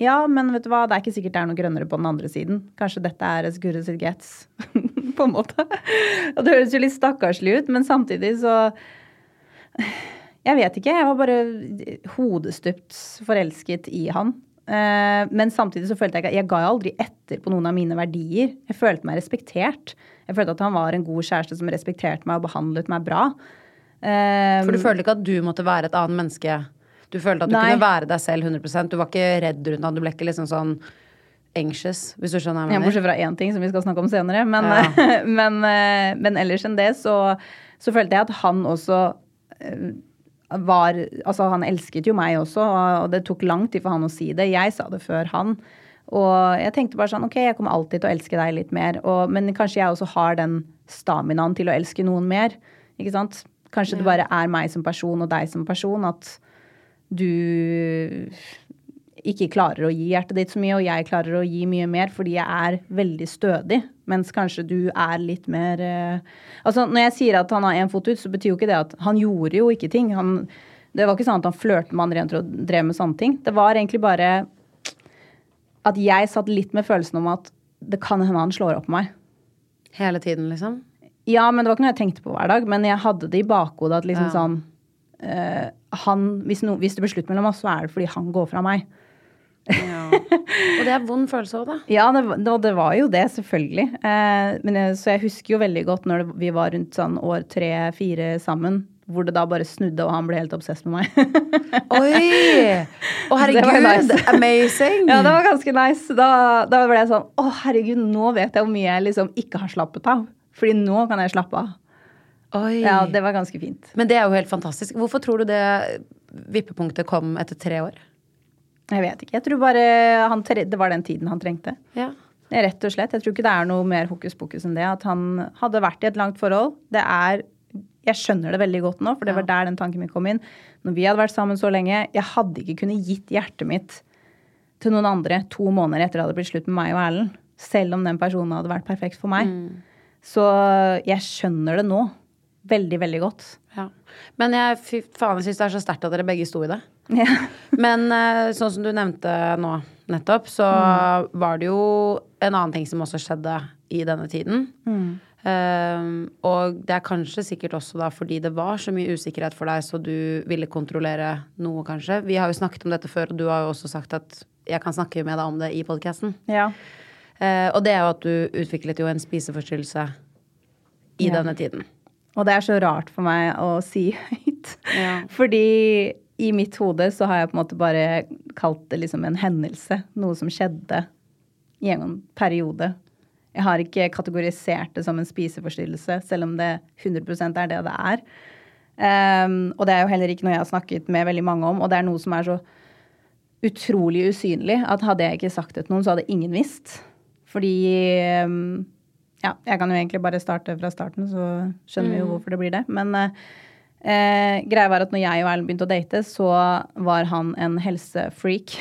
ja, men vet du hva, det er ikke sikkert det er noe grønnere på den andre siden. Kanskje dette er as good as it gets, [laughs] på en måte. Og det høres jo litt stakkarslig ut, men samtidig så Jeg vet ikke. Jeg var bare hodestupt forelsket i han. Eh, Men samtidig så følte jeg ikke Jeg ga aldri etter på noen av mine verdier. Jeg følte meg respektert. Jeg følte at han var en god kjæreste som respekterte meg og behandlet meg bra. Eh, For du følte ikke at du måtte være et annet menneske? Du følte at du Nei. kunne være deg selv 100% Du var ikke redd rundt han? Du ble ikke liksom sånn anxious, hvis du skjønner hva jeg mener? bortsett fra én ting som vi skal snakke om senere. Men, Ja. [laughs] men, eh, men ellers enn det så, så følte jeg at han også var Altså, han elsket jo meg også, og det tok lang tid for han å si det. Jeg sa det før han. Og jeg tenkte bare sånn, ok, jeg kommer alltid til å elske deg litt mer. Og, men kanskje jeg også har den staminaen til å elske noen mer. Ikke sant? Kanskje det bare er meg som person og deg som person. At du ikke klarer å gi hjertet ditt så mye, og jeg klarer å gi mye mer fordi jeg er veldig stødig. Mens kanskje du er litt mer eh, Altså, når jeg sier at han har én fot ut, så betyr jo ikke det at Han gjorde jo ikke ting. Han, det var ikke sånn at han flørte med andre jenter og drev med sånne ting. Det var egentlig bare at jeg satt litt med følelsen om at det kan hende han slår opp på meg. Hele tiden, liksom? Ja, men det var ikke noe jeg tenkte på hver dag. Men jeg hadde det i bakhodet at liksom Ja. sånn eh, han, hvis, no, hvis det blir slutt mellom oss, så er det fordi han går fra meg. [laughs] Og det er vond følelse òg, da. Ja, det, og det var jo det, selvfølgelig. Eh, men jeg, så jeg husker jo veldig godt når det, vi var rundt sånn år tre-fire sammen, hvor det da bare snudde, og han ble helt obsess med meg. [laughs] Oi! Å, herregud! nice. Amazing! ja, det var ganske nice. Da, da ble jeg sånn Å, herregud, nå vet jeg hvor mye jeg liksom ikke har slappet av. Fordi nå kan jeg slappe av. Oi. Ja, det var ganske fint. Men det er jo helt fantastisk. Hvorfor tror du det vippepunktet kom etter tre år? Jeg vet ikke. Jeg tror bare han, det var den tiden han trengte. Ja. Rett og slett. Jeg tror ikke det er noe mer hokus pokus enn det. At han hadde vært i et langt forhold. Det er Jeg skjønner det veldig godt nå, for det var der den tanken min kom inn. Når vi hadde vært sammen så lenge Jeg hadde ikke kunnet gitt hjertet mitt til noen andre to måneder etter det hadde blitt slutt med meg og Erlend. Selv om den personen hadde vært perfekt for meg. Så jeg skjønner det nå. Veldig, veldig godt. Ja. Men jeg fy faen, syns det er så sterkt at dere begge sto i det. Ja. [laughs] Men eh, sånn som du nevnte nå nettopp, så var det jo en annen ting som også skjedde i denne tiden. Eh, og det er kanskje sikkert også da fordi det var så mye usikkerhet for deg, så du ville kontrollere noe, kanskje. Vi har jo snakket om dette før, og du har jo også sagt at jeg kan snakke med deg om det i podkasten. Ja. og det er jo at du utviklet jo en spiseforstyrrelse i Ja. denne tiden. Og det er så rart for meg å si [laughs] høyt. Ja. Fordi i mitt hode så har jeg på en måte bare kalt det liksom en hendelse. Noe som skjedde i en periode. Jeg har ikke kategorisert det som en spiseforstyrrelse, selv om det 100% er det det er. Um, og det er jo heller ikke noe jeg har snakket med veldig mange om, og det er noe som er så utrolig usynlig at hadde jeg ikke sagt det til noen, så hadde ingen visst. Fordi um, Ja, jeg kan jo egentlig bare starte fra starten, så skjønner vi jo hvorfor det blir det. Men eh, eh, greia var at når jeg og Erlend begynte å date, så var han en helsefreak.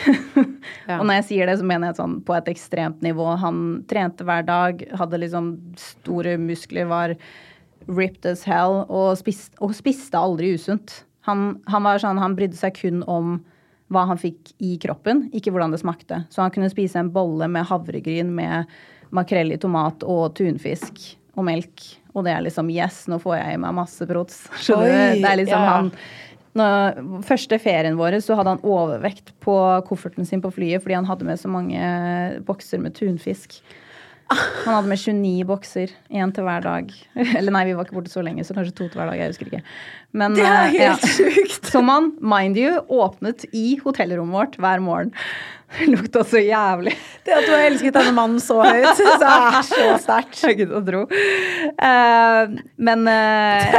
[laughs] Og når jeg sier det, så mener jeg sånn på et ekstremt nivå. Han trente hver dag, hadde liksom store muskler, var ripped as hell og spiste, og spiste aldri usunt. Han, han var sånn, han brydde seg kun om hva han fikk i kroppen, ikke hvordan det smakte. Så han kunne spise en bolle med havregryn med makrell i tomat og tunfisk og melk. Og det er liksom yes, nå får jeg i meg masse prots. [laughs] Skjønner du? Det er liksom ja, ja. han når, Første ferien vår så hadde han overvekt på kofferten sin på flyet fordi han hadde med så mange bokser med tunfisk. Han hadde med 29 bokser, én til hver dag. [laughs] Eller nei, vi var ikke borte så lenge, så kanskje to til hver dag. Jeg husker ikke. Men, Det er helt helt sjukt. Som han, mind you, åpnet i hotellrommet vårt hver morgen. Det lukta så jævlig. Det at du har elsket denne mannen så høyt, [laughs] det er så sterkt. Jeg gidder å tro. Uh, men eh,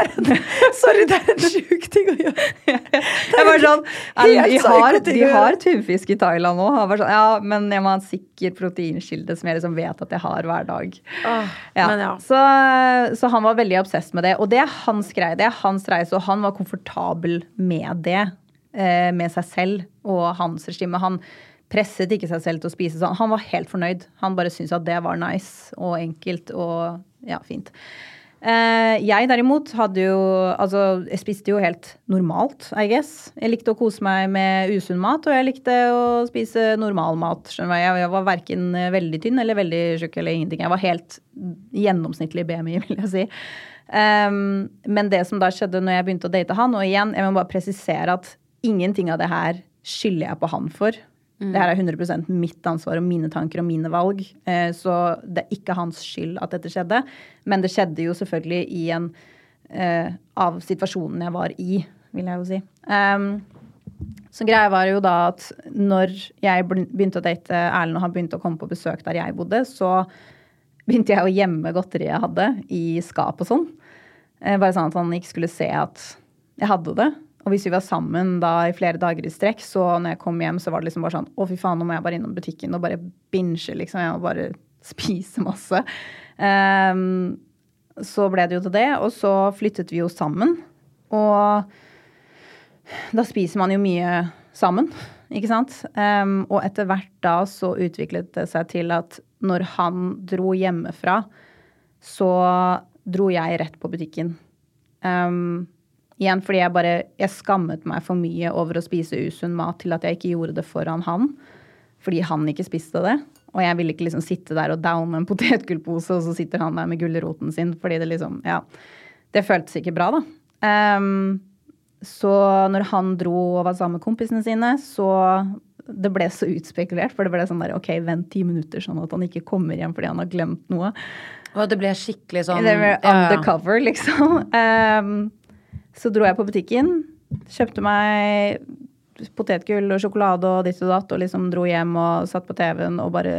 Sorry, det er en sjuk ting å gjøre. [laughs] Jeg var sånn De har, de har tunfisk i Thailand òg. Sånn, ja, men jeg må ha en sikker proteinkilde som jeg liksom vet at jeg har hver dag. Åh, Ja. Men ja. Så, så han var veldig obsess med det. Og det er hans greie. Det er hans reise, han var komfortabel med det. Eh, med seg selv og hans regime. Han presset ikke seg selv til å spise sånn. Han var helt fornøyd. Han bare syntes at det var nice og enkelt og ja, fint. Eh, jeg derimot hadde jo Altså, jeg spiste jo helt normalt, I guess. Jeg likte å kose meg med usunn mat, og jeg likte å spise normal mat. Skjønner? Jeg, jeg var verken veldig tynn eller veldig tjukk eller ingenting. Jeg var helt gjennomsnittlig BMI, vil jeg si. Um, men det som da skjedde når jeg begynte å date han, og igjen, jeg må bare presisere at ingenting av det her skylder jeg på han for. Det her er 100% mitt ansvar og mine tanker og mine valg. Uh, så det er ikke hans skyld at dette skjedde. Men det skjedde jo selvfølgelig i en uh, av situasjonen jeg var i, vil jeg jo si. Um, så greia var jo da at når jeg begynte å date Erlend, og han begynte å komme på besøk der jeg bodde, så begynte jeg å gjemme godteriet jeg hadde, i skap og sånn. Eh, Bare sånn at han ikke skulle se at jeg hadde det. og hvis vi var sammen da i flere dager i strekk, så når jeg kom hjem, så var det liksom bare sånn Å, fy faen, nå må jeg bare innom butikken og bare binge, liksom. Jeg må bare [laughs] spise masse. Um, så ble det jo til det, og så flyttet vi jo sammen. Og da spiser man jo mye sammen, ikke sant? Um, og etter hvert da så utviklet det seg til at når han dro hjemmefra, så dro jeg rett på butikken. Um, igjen fordi jeg bare Jeg skammet meg for mye over å spise usunn mat til at jeg ikke gjorde det foran han. Fordi han ikke spiste det. Og jeg ville ikke liksom sitte der og downe en [laughs] potetgullpose, og så sitter han der med gulroten sin. Fordi det liksom Ja. Det føltes ikke bra, da. Um, så når han dro og var sammen med kompisene sine, så det ble så utspekulert. For det ble sånn der OK, vent ti minutter, sånn at han ikke kommer hjem fordi han har glemt noe. Og det ble skikkelig sånn Det ble undercover, liksom. Um, så dro jeg på butikken, kjøpte meg potetgull og sjokolade og ditt og datt, og liksom dro hjem og satt på TV-en og bare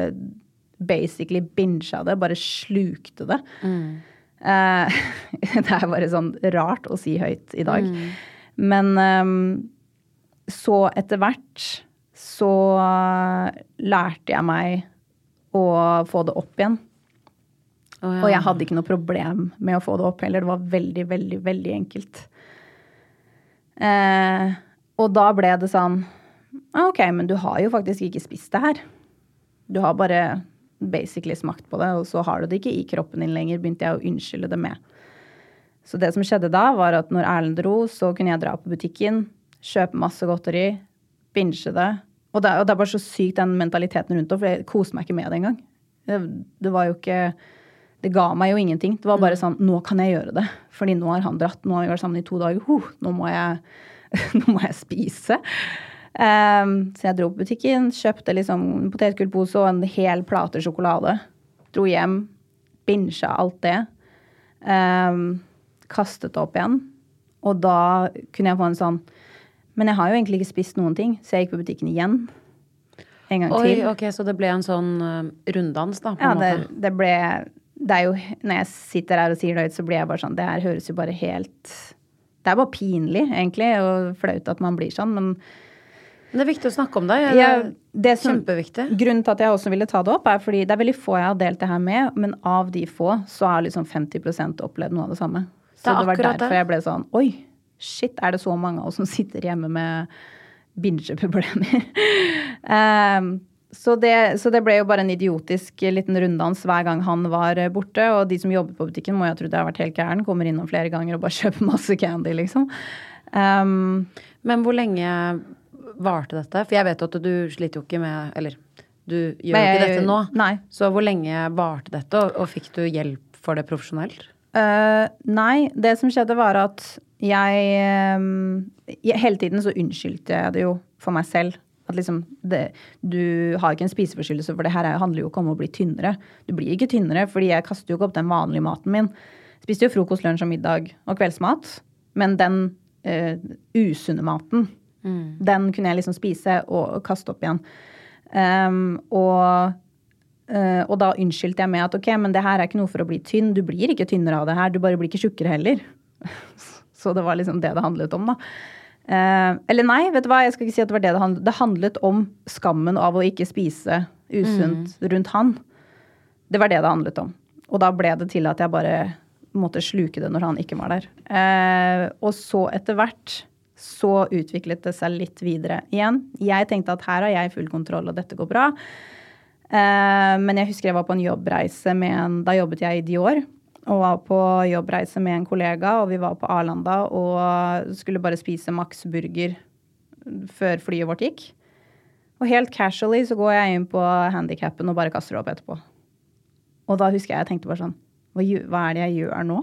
basically bincha det. Bare slukte det. Mm. Uh, [laughs] det er bare sånn rart å si høyt i dag. Mm. Men um, så etter hvert så lærte jeg meg å få det opp igjen. Å, ja. Og jeg hadde ikke noe problem med å få det opp heller. Det var veldig, veldig, veldig enkelt. Eh, og da ble det sånn «Ah, OK, men du har jo faktisk ikke spist det her. Du har bare basically smakt på det, og så har du det ikke i kroppen din lenger, begynte jeg å unnskylde det med. Så det som skjedde da, var at når Erlend dro, så kunne jeg dra på butikken, kjøpe masse godteri, binge det, og det er bare så sykt den mentaliteten rundt det, for jeg koser meg ikke med det engang. Det, det var jo ikke Det ga meg jo ingenting. Det var bare sånn Nå kan jeg gjøre det. Fordi nå har han dratt. Nå har vi vært sammen i to dager. Huh, nå, må jeg, [laughs] nå må jeg spise. Um, så jeg dro på butikken, kjøpte liksom en potetgullpose og en hel plate sjokolade. Dro hjem, binsja alt det. Um, kastet det opp igjen. Og da kunne jeg få en sånn Men jeg har jo egentlig ikke spist noen ting, så jeg gikk på butikken igjen. En gang Oi, til. ok, Så det ble en sånn uh, runddans, da? på Ja, det, det ble Det er jo Når jeg sitter her og sier det høyt, så blir jeg bare sånn Det her høres jo bare helt Det er bare pinlig, egentlig, og flaut at man blir sånn, men Men det er viktig å snakke om det. Det Ja, er det som- Kjempeviktig. Grunnen til at jeg også ville ta det opp, er fordi det er veldig få jeg har delt det her med, men av de få så har liksom 50% opplevd noe av det samme. Så Det det, var derfor det. jeg ble sånn Oi, shit, er det så mange av oss som sitter hjemme med bingeproblemer? um, [laughs] så, det, så det ble jo bare en idiotisk liten runddans hver gang han var borte. Og de som jobbet på butikken, må jo ha trodd jeg har vært helt gæren. Kommer innom flere ganger og bare [laughs] kjøper masse candy, liksom. Um, Men hvor lenge varte dette? For jeg vet jo at du sliter jo ikke med Eller du gjør jo ikke dette nå. nei. Så hvor lenge varte dette, og, og fikk du hjelp for det profesjonelt? Uh, nei, det som skjedde var at jeg, um, Hele tiden så unnskyldte jeg det jo for meg selv. At liksom det, Du har ikke en spiseforstyrrelse, for det her er- handler jo ikke om å bli tynnere. Du blir ikke tynnere, fordi jeg kaster jo ikke opp den vanlige maten min. Spiste jo frokost, lunsj og middag og kveldsmat. Men den eh, usunne maten, den kunne jeg liksom spise og, og kaste opp igjen. Um, og uh, og da unnskyldte jeg med at ok, men det her er ikke noe for å bli tynn. Du blir ikke tynnere av det her. Du bare blir ikke tjukkere heller. [laughs] Så det var liksom det det handlet om, da. Eh, eller nei, vet du hva, jeg skal ikke si at det var det det handlet Det handlet om skammen av å ikke spise usunt rundt han. Det var det det handlet om. Og da ble det til at jeg bare måtte sluke det når han ikke var der. Eh, og så etter hvert så utviklet det seg litt videre igjen. Jeg tenkte at her har jeg full kontroll, og dette går bra. Eh, men jeg husker jeg var på en jobbreise med en Da jobbet jeg i Dior. Og var på jobbreise med en kollega, og vi var på Arlanda og skulle bare spise Max burger før flyet vårt gikk. Og helt casually så går jeg inn på handikappen og bare kaster det opp etterpå. Og da husker jeg jeg tenkte bare sånn Hva, hva er det jeg gjør nå?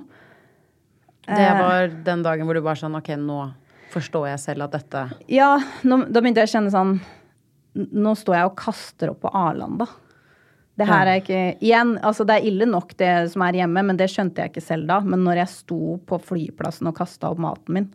Det Eh. var den dagen hvor du bare sånn Ok, nå forstår jeg selv at dette Ja, nå, da begynte jeg å kjenne sånn Nå står jeg og kaster opp på Arlanda. Det her er ikke Igjen, altså det er ille nok det som er hjemme, men det skjønte jeg ikke selv da. Men når jeg sto på flyplassen og kasta opp maten min,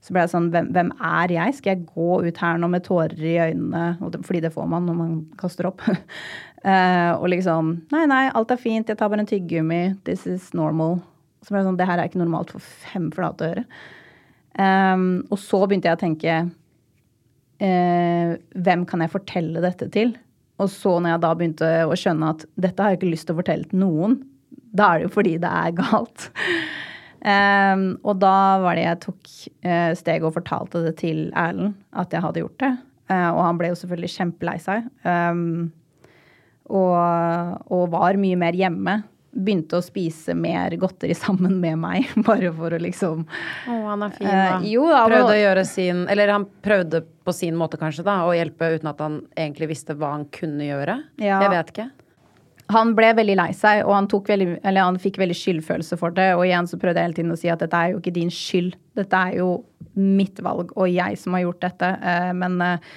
så ble jeg sånn hvem, hvem er jeg? Skal jeg gå ut her nå med tårer i øynene? Fordi det får man når man kaster opp. uh, [laughs] og liksom Nei, nei, alt er fint. Jeg tar bare en tyggegummi. This is normal. Så ble det sånn Det her er ikke normalt for fem flate øre. Um, og så begynte jeg å tenke uh, Hvem kan jeg fortelle dette til? Og så når jeg da begynte å skjønne at dette har jeg ikke lyst til å fortelle til noen, da er det jo fordi det er galt. um, og da var det jeg tok uh, steget og fortalte det til Erlend at jeg hadde gjort det. Uh, og han ble jo selvfølgelig kjempelei seg. Um, og, og var mye mer hjemme begynte å spise mer godteri sammen med meg, [laughs] bare for å liksom Å, han er fin, da. Eh, jo, da, prøvde å gjøre sin Eller han prøvde på sin måte, kanskje, da, å hjelpe uten at han egentlig visste hva han kunne gjøre. Ja. Jeg vet ikke. Han ble veldig lei seg, og han, tok veldig, eller han fikk veldig skyldfølelse for det. Og igjen så prøvde jeg hele tiden å si at dette er jo ikke din skyld. Dette er jo mitt valg, og jeg som har gjort dette. Eh, men eh,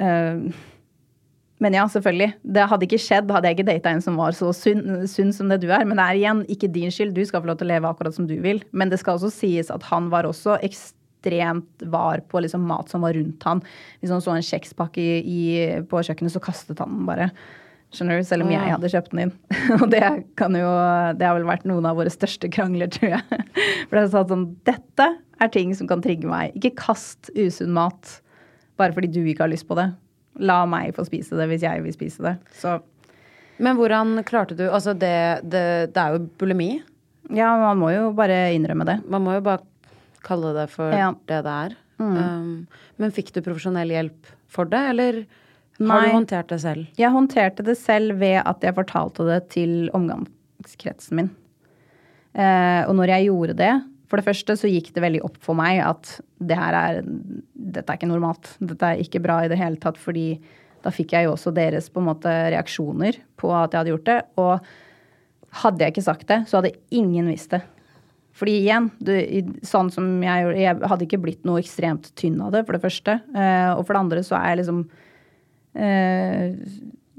eh, men ja, selvfølgelig. Det hadde ikke skjedd hadde jeg ikke data en som var så sunn, sunn som det du er. Men det er igjen ikke din skyld. Du skal få lov til å leve akkurat som du vil. Men det skal også sies at han var også ekstremt var på liksom mat som var rundt han. Hvis han så en kjekspakke i, i, på kjøkkenet, så kastet han den bare. Skjønner du? Selv om jeg hadde kjøpt den inn. [laughs] Og det kan jo Det har vel vært noen av våre største krangler, tror jeg. [laughs] For jeg sa sånn Dette er ting som kan trigge meg. Ikke kast usunn mat bare fordi du ikke har lyst på det. La meg få spise det hvis jeg vil spise det. Så Men hvordan klarte du Altså, det, det, det er jo bulimi. ja, man må jo bare innrømme det. Man må jo bare kalle det for Ja. Mm. det det er. Um, men fikk du profesjonell hjelp for det, eller har Nei. du håndtert det selv? Jeg håndterte det selv ved at jeg fortalte det til omgangskretsen min. Uh, og når jeg gjorde det, for det første så gikk det veldig opp for meg at det her er Dette er ikke normalt. Dette er ikke bra i det hele tatt, fordi da fikk jeg jo også deres på en måte reaksjoner på at jeg hadde gjort det. Og hadde jeg ikke sagt det, så hadde ingen visst det. Fordi igjen, du, sånn som jeg gjorde Jeg hadde ikke blitt noe ekstremt tynn av det, for det første. Eh, og for det andre så er jeg liksom eh,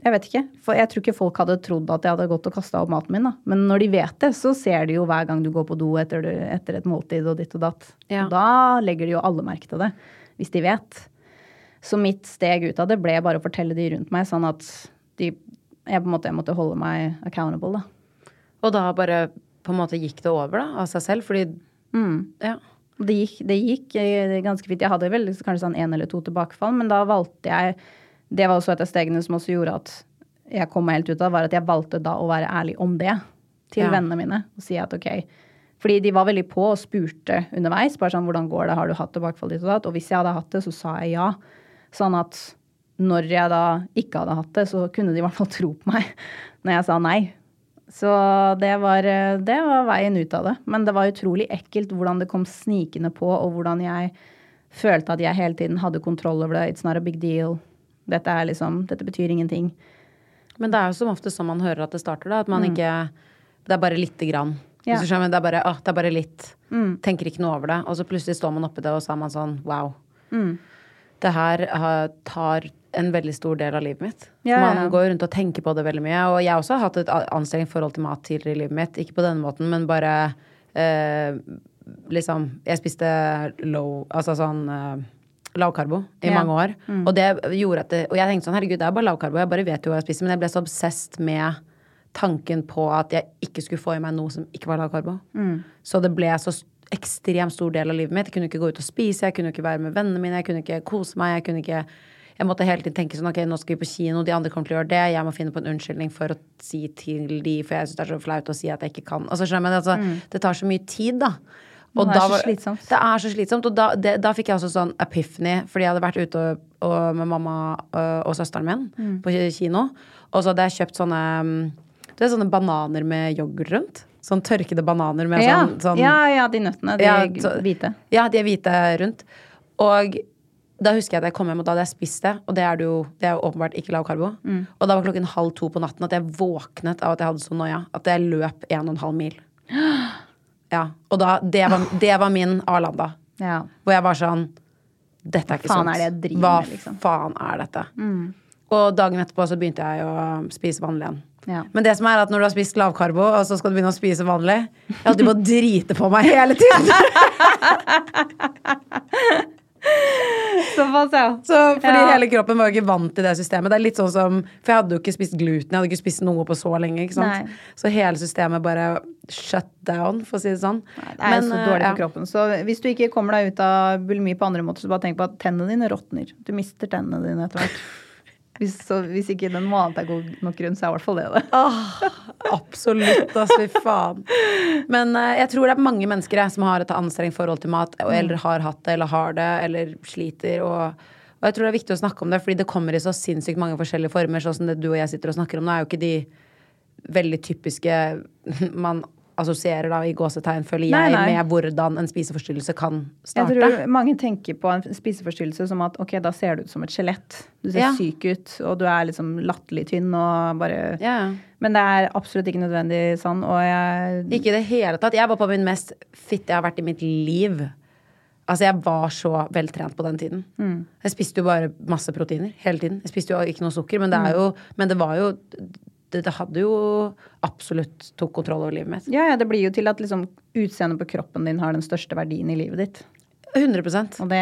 Jeg vet ikke. For jeg tror ikke folk hadde trodd at jeg hadde gått og kasta opp maten min. da. Men når de vet det, så ser de jo hver gang du går på do etter, du, etter et måltid og ditt og datt. Ja. Og da legger de jo alle merke til det. Hvis de vet. Så mitt steg ut av det ble bare å fortelle de rundt meg, sånn at de jeg på en måte måtte holde meg accountable, da. Og da bare på en måte gikk det over, da, av seg selv? Fordi Mm. Ja. Det gikk, det gikk eh, ganske fint. Jeg hadde vel kanskje sånn én eller to tilbakefall, men da valgte jeg Det var også et av stegene som også gjorde at jeg kom meg helt ut av, var at jeg valgte da å være ærlig om det til Ja. vennene mine. Og si at ok Fordi de var veldig på og spurte underveis. bare sånn, hvordan går det, har du hatt tilbakefall ditt og datt? Og hvis jeg hadde hatt det, så sa jeg ja. Sånn at når jeg da ikke hadde hatt det, så kunne de i hvert fall tro på meg [laughs] når jeg sa nei. Så det var, eh, det var veien ut av det. Men det var utrolig ekkelt hvordan det kom snikende på, og hvordan jeg følte at jeg hele tiden hadde kontroll over det. It's not a big deal. Dette liksom, dette betyr ingenting. Men det er jo som ofte sånn man hører at det starter, da. At man ikke Det er bare lite grann. Ja. Skjønner, det er bare, ah, det er bare litt. Tenker ikke noe over det. Og så plutselig står man oppi det, og så er man sånn wow. Det her tar en veldig stor del av livet mitt. Ja, man ja. går rundt og tenker på det veldig mye. Og jeg også har hatt et anstrengt forhold til mat tidligere i livet mitt. Ikke på denne måten, men bare eh, liksom Jeg spiste low Altså sånn eh, lavkarbo i Ja. mange år. Og det gjorde at det, Og jeg tenkte sånn, herregud, det er bare lavkarbo, jeg bare vet jo hva jeg spiser. Men jeg ble så obsesst med tanken på at jeg ikke skulle få i meg noe som ikke var lavkarbo. Så det ble så ekstremt stor del av livet mitt. Jeg kunne ikke gå ut og spise, jeg kunne ikke være med vennene mine, jeg kunne ikke kose meg. Jeg kunne ikke jeg måtte hele tiden tenke sånn, ok, nå skal vi på kino, de andre kommer til å gjøre det, jeg må finne på en unnskyldning for å si til de, for jeg syns det er så flaut å si at jeg ikke kan. Altså, skjønner jeg, altså, Det tar så mye tid, da. Og. Det er så var- slitsomt. Det er så slitsomt. Og da, det, da fikk jeg også sånn epiphany, fordi jeg hadde vært ute og, og, med mamma øh, og søsteren min Mm. på kino. Og så hadde jeg kjøpt sånne mm, Du vet sånne bananer med yoghurt rundt? Sånn tørkede bananer med Ja, sånn, sånn ja, ja, de nøttene. De Ja, så- hvite. Ja, de er hvite rundt. Og da husker jeg at jeg kom hjem, og da hadde jeg spist det. Og det er, det jo, det er jo åpenbart ikke lavkarbo. Mm. Og da var klokken halv to på natten at jeg våknet av at jeg hadde så noia. At jeg løp en og en halv mil. [gasps] Ja. Og da, det var, det var min Arlanda. Ja. Hvor jeg var sånn Dette er ikke faen sunt. er det jeg driver Hva med, liksom? faen er dette? Og dagen etterpå så begynte jeg å spise vanlig igjen. Ja. Men det som er at når du har spist lavkarbo, og så skal du begynne å spise vanlig Jeg holdt på å drite på meg hele tiden. [laughs] [laughs] Såpass, ja. Så fordi Ja. hele kroppen var jo ikke vant til det systemet. Det er litt sånn som For jeg hadde jo ikke spist gluten, jeg hadde ikke spist noe på så lenge. ikke sant? Nei. Så hele systemet bare shut down, for å si det sånn. Det er Men, så eh, dårlig ja. for kroppen. Så hvis du ikke kommer deg ut av bulimi på andre måter, så bare tenk på at tennene dine råtner. Du mister tennene dine etter hvert. Hvis, så, hvis ikke den noe annet er god nok grunn, så er i hvert fall det det. Absolutt, ass. Fy faen. Men uh, jeg tror det er mange mennesker jeg, som har et anstrengt forhold til mat, og- eller har hatt det, eller har det, eller sliter. Og, og jeg tror det er viktig å snakke om det, fordi det kommer i så sinnssykt mange forskjellige former. Sånn som det du og jeg sitter og snakker om. Nå er jo ikke de veldig typiske [laughs] man assosierer da i gåsetegn, føler jeg, nei. med hvordan en spiseforstyrrelse kan starte. Jeg tror mange tenker på en spiseforstyrrelse som at ok, da ser du ut som et skjelett. Du ser Ja. syk ut, og du er liksom latterlig tynn og bare Ja. Men det er absolutt ikke nødvendig sånn, og jeg Ikke i det hele tatt. Jeg var på min mest fitte jeg har vært i mitt liv. Altså, jeg var så veltrent på den tiden. Mm. Jeg spiste jo bare masse proteiner hele tiden. Jeg spiste jo ikke noe sukker, men det, Mm. er jo, men det var jo det, det hadde jo absolutt tok kontroll over livet mitt. Ja, ja, det blir jo til at liksom utseendet på kroppen din har den største verdien i livet ditt. 100 Og det,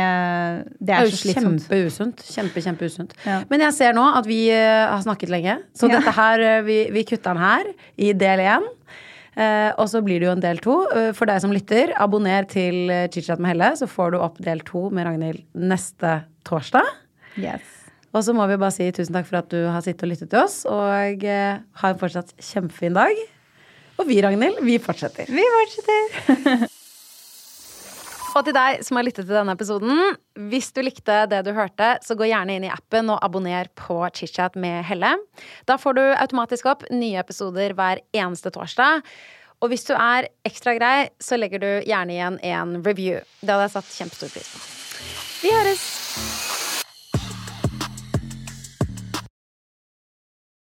det er er så jo slitsomt. kjempeusunt. Kjempe, kjempeusunt. Ja. Men jeg ser nå at vi eh, har snakket lenge, så Ja. dette her, eh, vi, vi kutter den her i del én. Eh, og så blir det jo en del to. Eh, for deg som lytter, abonner til Chitchat med Helle, så får du opp del to med Ragnhild neste torsdag. Yes. Og så må vi bare si tusen takk for at du har sittet og lyttet til oss, og eh, ha en fortsatt kjempefin dag. Og vi, Ragnhild, vi fortsetter. Vi fortsetter. [laughs] Og til deg som har lyttet til denne episoden, hvis du likte det du hørte, så gå gjerne inn i appen og abonner på ChitChat med Helle. Da får du automatisk opp nye episoder hver eneste torsdag. Og hvis du er ekstra grei, så legger du gjerne igjen en review. Det hadde jeg satt kjempestor pris på. Vi høres!